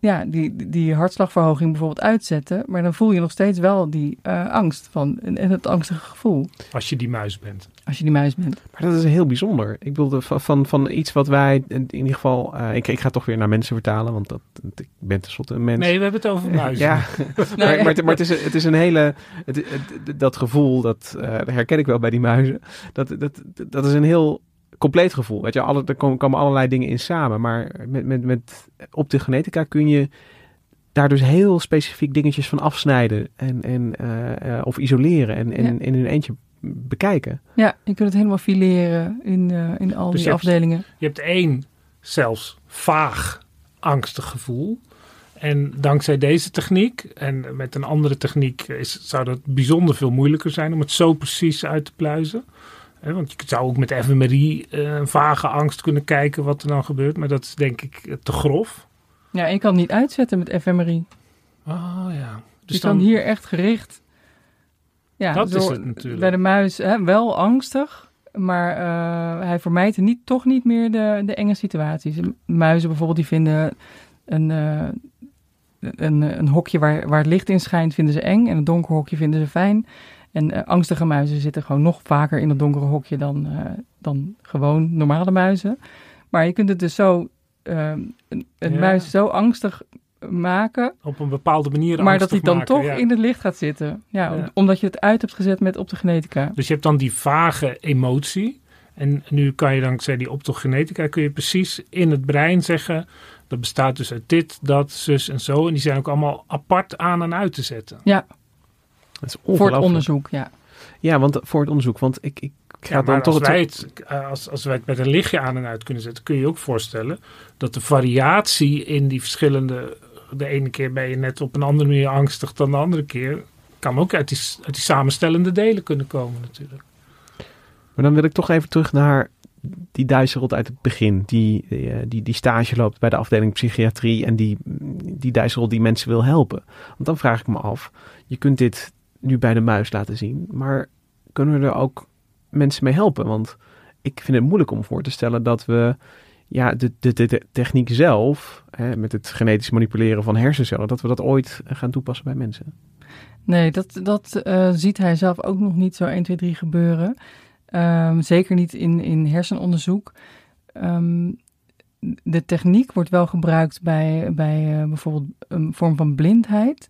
ja, die, die hartslagverhoging bijvoorbeeld uitzetten, maar dan voel je nog steeds wel die eh, angst van en, en het angstige gevoel Als je die muis bent. als je die muis bent. Maar dat is heel bijzonder. Ik bedoel, van, van, van iets wat wij in ieder geval... eh, ik, ik ga toch weer naar mensen vertalen, want dat, ik ben tenslotte een mens. Nee, we hebben het over muizen. Ja, maar, maar, het, maar het, is, het is een hele... Het, het- dat gevoel, dat eh, dat herken ik wel bij die muizen. Dat, dat, dat is een heel compleet gevoel. Weet je, alle, er komen, komen allerlei dingen in samen. Maar met, met, met optogenetica kun je daar dus heel specifiek dingetjes van afsnijden. En, en, eh, eh, of isoleren en, en Ja. in hun eentje bekijken. Ja, je kunt het helemaal fileren in, eh, in al Dus die je hebt- afdelingen. Je hebt één zelfs vaag angstig gevoel. En dankzij deze techniek en met een andere techniek is, zou dat bijzonder veel moeilijker zijn om het zo precies uit te pluizen. Want je zou ook met fMRI eh, een vage angst kunnen kijken wat er dan gebeurt. Maar dat is denk ik eh, te grof. Ja, je kan het niet uitzetten met fMRI. Oh ja. Dus je kan hier echt gericht. Ja, Dat is door- het natuurlijk. Bij de muis hè, wel angstig, maar eh, hij vermijdt niet, toch niet meer de, de enge situaties. Muizen bijvoorbeeld, die vinden een, een, een hokje waar, waar het licht in schijnt, vinden ze eng. En een donker hokje vinden ze fijn. En eh, angstige muizen zitten gewoon nog vaker in het donkere hokje dan, eh, dan gewoon normale muizen. Maar je kunt het dus zo, eh, een, een Ja. muis zo angstig maken op een bepaalde manier maar dat hij dan maken, toch ja. in het licht gaat zitten. Ja, Ja. omdat je het uit hebt gezet met optogenetica. Dus je hebt dan die vage emotie. En nu kan je dankzij die optogenetica kun je precies in het brein zeggen. Dat bestaat dus uit dit, dat, zus en zo. En die zijn ook allemaal apart aan en uit te zetten. Ja, Dat is voor het onderzoek, ja. Ja, want voor het onderzoek. Want ik, ik Ja, ga dan toch als, het- wij het, eh, als, als wij het met een lichtje aan en uit kunnen zetten, kun je je ook voorstellen dat de variatie in die verschillende. De ene keer ben je net op een andere manier angstig dan de andere keer. Kan ook uit die, uit die samenstellende delen kunnen komen, natuurlijk. Maar dan wil ik toch even terug naar die Dijsselrot uit het begin. Die, eh, die, die stage loopt bij de afdeling psychiatrie. En die, die die mensen wil helpen. Want dan vraag ik me af. Je kunt dit nu bij de muis laten zien. Maar kunnen we er ook mensen mee helpen? Want ik vind het moeilijk om voor te stellen dat we... Ja, de, de, de, techniek zelf, hè, met het genetisch manipuleren van hersencellen, dat we dat ooit gaan toepassen bij mensen. Nee, dat, dat eh, ziet hij zelf ook nog niet zo 1, 2, 3 gebeuren. Ehm, zeker niet in, in hersenonderzoek. Ehm, de techniek wordt wel gebruikt bij, bij eh, bijvoorbeeld een vorm van blindheid.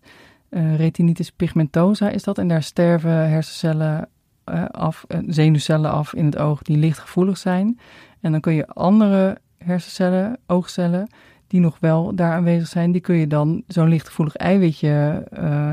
Eh, retinitis pigmentosa is dat. En daar sterven hersencellen eh, af, eh, zenuwcellen af in het oog die lichtgevoelig zijn. En dan kun je andere hersencellen, oogcellen, die nog wel daar aanwezig zijn, die kun je dan zo'n lichtgevoelig eiwitje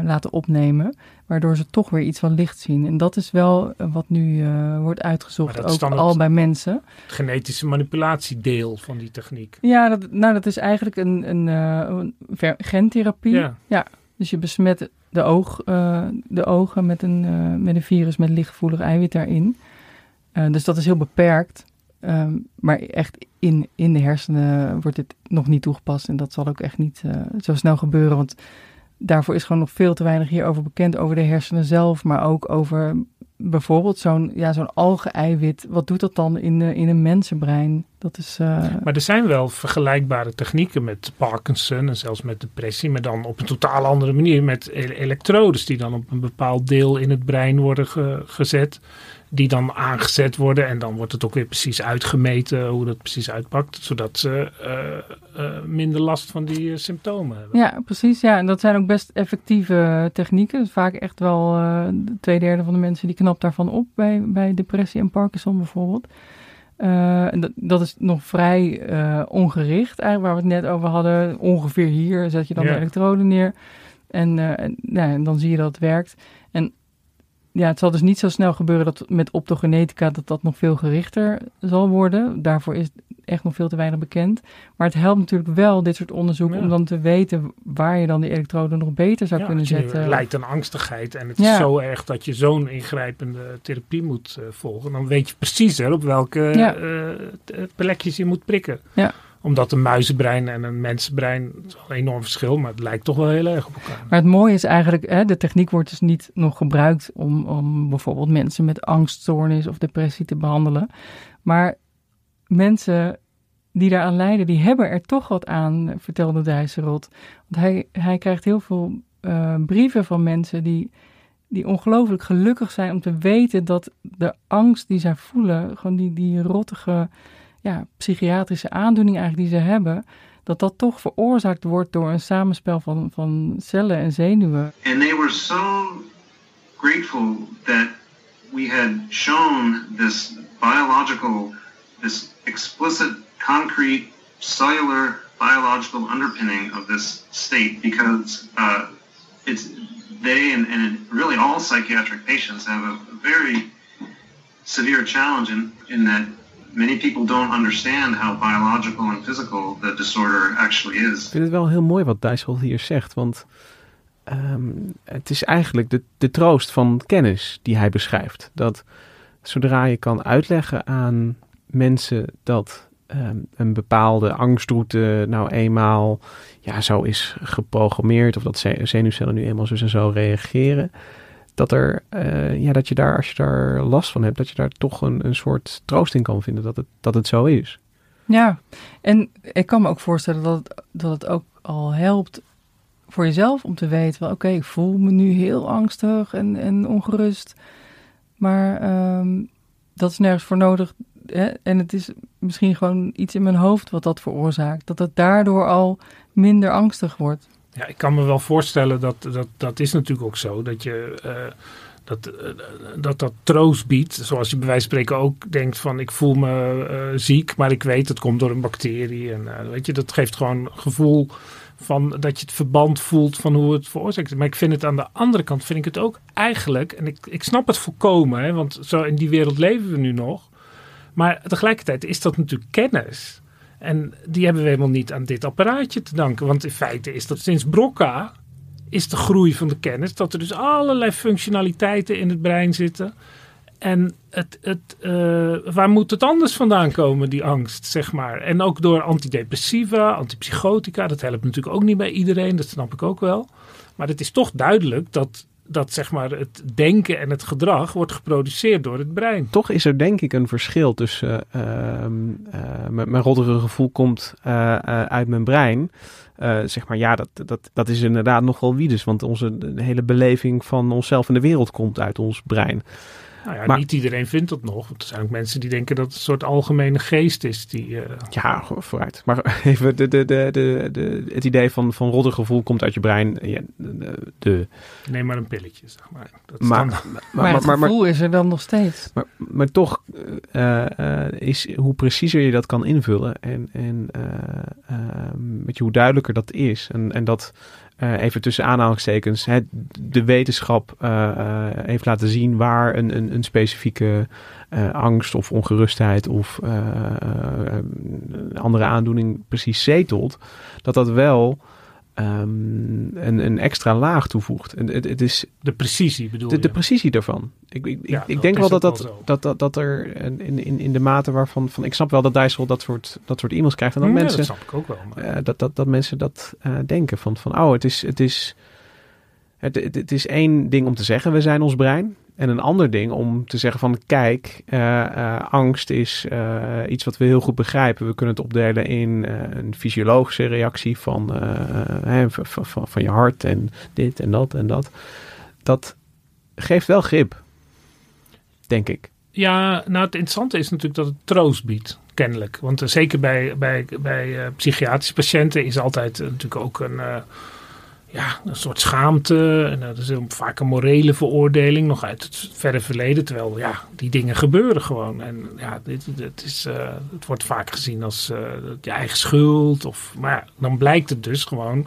laten opnemen, waardoor ze toch weer iets van licht zien. En dat is wel wat nu wordt uitgezocht, ook al bij mensen. Het genetische manipulatiedeel van die techniek. Ja, dat, nou, dat is eigenlijk een, een, gentherapie. Ja. Dus je besmet de, oog, eh, de ogen met een, eh, met een virus met lichtgevoelig eiwit daarin. Eh, dus dat is heel beperkt. Ehm, maar echt in, in de hersenen wordt dit nog niet toegepast. En dat zal ook echt niet zo snel gebeuren. Want daarvoor is gewoon nog veel te weinig hierover bekend. Over de hersenen zelf, maar ook over bijvoorbeeld zo'n ja, zo'n alge-eiwit. Wat doet dat dan in, de, in een mensenbrein? Dat is... eh, Maar er zijn wel vergelijkbare technieken met Parkinson en zelfs met depressie, maar dan op een totaal andere manier met e- elektrodes die dan op een bepaald deel in het brein worden ge- gezet, die dan aangezet worden en dan wordt het ook weer precies uitgemeten hoe dat precies uitpakt, zodat ze eh, eh, minder last van die eh, symptomen hebben. Ja, precies. Ja, en dat zijn ook best effectieve technieken. Vaak echt wel eh, twee derde van de mensen die knapt daarvan op bij, bij depressie en Parkinson bijvoorbeeld. Dat, dat is nog vrij ongericht, eigenlijk waar we het net over hadden. Ongeveer hier zet je dan Ja. de elektroden neer. En, en, nou, en dan zie je dat het werkt. En ja, het zal dus niet zo snel gebeuren dat met optogenetica dat dat nog veel gerichter zal worden. Daarvoor is echt nog veel te weinig bekend. Maar het helpt natuurlijk wel, dit soort onderzoek, Ja. om dan te weten waar je dan die elektroden nog beter zou Ja, kunnen zetten. lijdt aan angstigheid en het Ja. is zo erg dat je zo'n ingrijpende therapie moet eh, volgen, dan weet je precies hè, op welke eh, plekjes je moet prikken. Ja. Omdat een muizenbrein en een mensenbrein, is een enorm verschil, maar het lijkt toch wel heel erg op elkaar. Maar het mooie is eigenlijk, hè, de techniek wordt dus niet nog gebruikt om, om bijvoorbeeld mensen met angststoornis of depressie te behandelen. Maar mensen die daaraan lijden, die hebben er toch wat aan, vertelde Dijsselrot. Want hij, hij krijgt heel veel eh, brieven van mensen die, die ongelooflijk gelukkig zijn om te weten dat de angst die zij voelen, gewoon die, die rottige ja, psychiatrische aandoening eigenlijk die ze hebben, dat dat toch veroorzaakt wordt door een samenspel van, van cellen en zenuwen. And they were so grateful that we had shown this biological, this explicit, concrete, cellular biological underpinning of this state because uh, it's they and, and really all psychiatric patients have a very severe challenge in, in that many people don't understand how biological and physical the disorder actually is. Ik vind het wel heel mooi wat Dijssel hier zegt, want ehm, het is eigenlijk de, de troost van kennis die hij beschrijft. Dat zodra je kan uitleggen aan mensen dat ehm, een bepaalde angstroute nou eenmaal ja, zo is geprogrammeerd, of dat ze- zenuwcellen nu eenmaal zo en zo reageren, dat, er, eh, ja, dat je daar, als je daar last van hebt, dat je daar toch een, een soort troost in kan vinden dat het, dat het zo is. Ja, en ik kan me ook voorstellen dat het, dat het ook al helpt voor jezelf om te weten van oké, ik voel me nu heel angstig en, en ongerust. Maar ehm, dat is nergens voor nodig. Hè? En het is misschien gewoon iets in mijn hoofd wat dat veroorzaakt. Dat het daardoor al minder angstig wordt. Ja, ik kan me wel voorstellen dat dat, dat is natuurlijk ook zo. Dat je, eh, dat, eh, dat dat troost biedt. Zoals je bij wijze van spreken ook denkt van ik voel me eh, ziek, maar ik weet het komt door een bacterie. En weet je, dat geeft gewoon gevoel van dat je het verband voelt van hoe het veroorzaakt. Maar ik vind het aan de andere kant, vind ik het ook eigenlijk, en ik, ik snap het volkomen, hè, want zo in die wereld leven we nu nog. Maar tegelijkertijd is dat natuurlijk kennis. En die hebben we helemaal niet aan dit apparaatje te danken. Want in feite is dat sinds Broca is de groei van de kennis. Dat er dus allerlei functionaliteiten in het brein zitten. En het, het, uh, waar moet het anders vandaan komen, die angst, zeg maar. En ook door antidepressiva, antipsychotica. Dat helpt natuurlijk ook niet bij iedereen, dat snap ik ook wel. Maar het is toch duidelijk dat dat zeg maar het denken en het gedrag wordt geproduceerd door het brein. Toch is er denk ik een verschil tussen uh, uh, mijn rottere gevoel komt uh, uit mijn brein. zeg maar ja, dat, dat, dat is inderdaad nogal wie dus. Want onze hele beleving van onszelf en de wereld komt uit ons brein. Nou ja, maar, niet iedereen vindt dat nog. Er zijn ook mensen die denken dat het een soort algemene geest is. Die, uh... Ja, vooruit. Maar even de, de, de, de, de, het idee van, van roddergevoel komt uit je brein. Ja, de, de... Neem maar een pilletje, zeg maar. Dat is maar, dan... maar, maar, het gevoel is er dan nog steeds. Maar, maar toch uh, uh, is hoe preciezer je dat kan invullen. En, en weet je, hoe duidelijker dat is. En, en dat uh, even tussen aanhalingstekens, hè, de wetenschap uh, heeft laten zien waar een, een, een specifieke angst of ongerustheid of andere aandoening precies zetelt, dat dat wel um, een, een extra laag toevoegt. En het, het is de precisie bedoel de, je? De precisie daarvan. Ik, ik, ja, ik denk wel dat dat, wel dat, dat, dat er in, in, in de mate waarvan... Van, ik snap wel dat Dijssel dat soort, dat soort e-mails krijgt. En dat, ja, mensen, dat snap ik ook wel. Maar... Uh, dat, dat, dat mensen dat uh, denken. Van, van oh, het is... Het is het, het, het, is één ding om te zeggen, we zijn ons brein. En een ander ding om te zeggen van kijk, uh, uh, angst is uh, iets wat we heel goed begrijpen. We kunnen het opdelen in een fysiologische reactie van, van, van, je hart en dit en dat en dat. Dat geeft wel grip, denk ik. Ja, nou het interessante is natuurlijk dat het troost biedt, kennelijk. Want zeker bij, bij, bij psychiatrische patiënten is altijd natuurlijk ook een ja, een soort schaamte. En dat is vaak een morele veroordeling, nog uit het verre verleden. Terwijl ja, die dingen gebeuren gewoon. En ja, dit, dit is, uh, het wordt vaak gezien als uh, je eigen schuld. Of, maar ja, dan blijkt het dus gewoon.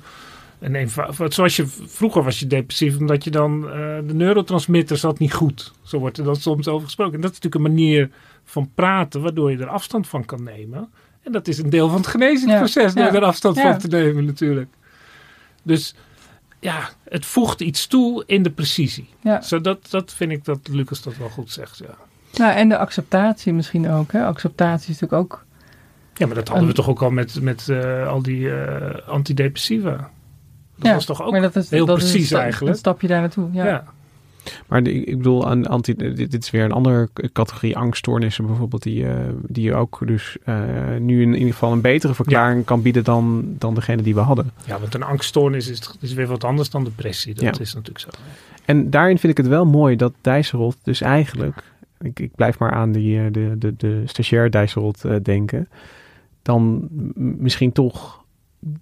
En een, zoals je, vroeger was je depressief omdat je dan uh, de neurotransmitters had niet goed. Zo wordt er dan soms over gesproken. En dat is natuurlijk een manier van praten waardoor je er afstand van kan nemen. En dat is een deel van het genezingsproces, ja, door er afstand van te nemen natuurlijk. Dus ja, het voegt iets toe in de precisie. Ja. Zo dat, dat vind ik dat Lucas dat wel goed zegt, ja. Nou, en de acceptatie misschien ook. Hè? Acceptatie is natuurlijk ook... Ja, maar dat hadden we toch ook al met, met uh, al die uh, antidepressiva. Dat ja, was toch ook maar dat is, heel dat precies is eigenlijk. Een stapje daar naartoe, ja. ja. Maar de, ik bedoel, aan anti, dit, dit, is weer een andere categorie angststoornissen bijvoorbeeld, die, uh, die je ook dus uh, nu in, in ieder geval een betere verklaring ja. kan bieden dan, dan degene die we hadden. Ja, want een angststoornis is, is weer wat anders dan depressie. Dat ja. is natuurlijk zo. En daarin vind ik het wel mooi dat Dijsselrot dus eigenlijk, ik, ik blijf maar aan die, de, de, de stagiair Dijsselrot uh, denken, dan misschien toch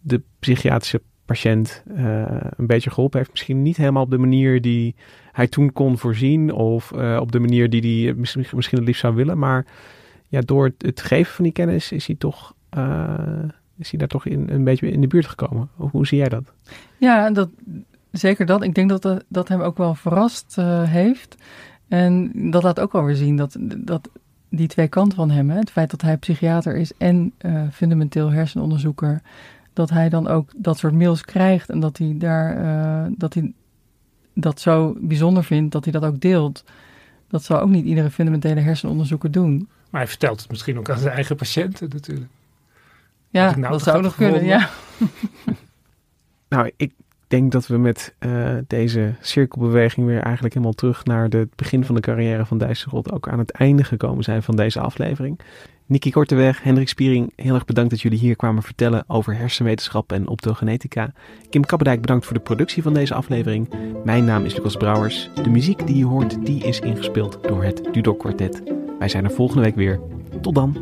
de psychiatrische patiënt uh, een beetje geholpen heeft. Misschien niet helemaal op de manier die hij toen kon voorzien. Of uh, op de manier die hij misschien, misschien het liefst zou willen. Maar ja, door het, geven van die kennis is hij toch... Uh, is hij daar toch in, een beetje in de buurt gekomen? Hoe zie jij dat? Ja, dat, zeker dat. Ik denk dat dat, dat hem ook wel verrast heeft. En dat laat ook wel weer zien dat, dat die twee kanten van hem... Hè, het feit dat hij psychiater is en fundamenteel hersenonderzoeker dat hij dan ook dat soort mails krijgt en dat hij daar dat hij dat zo bijzonder vindt dat hij dat ook deelt. Dat zou ook niet iedere fundamentele hersenonderzoeker doen. Maar hij vertelt het misschien ook aan zijn eigen patiënten natuurlijk. Ja, dat, nou dat zou nog kunnen, ja. nou, ik denk dat we met uh, deze cirkelbeweging weer eigenlijk helemaal terug naar het begin van de carrière van Dijsselrot ook aan het einde gekomen zijn van deze aflevering. Niki Korteweg, Hendrik Spiering, heel erg bedankt dat jullie hier kwamen vertellen over hersenwetenschap en optogenetica. Kim Kappendijk, bedankt voor de productie van deze aflevering. Mijn naam is Lucas Brouwers. De muziek die je hoort, die is ingespeeld door het Dudok Quartet. Wij zijn er volgende week weer. Tot dan.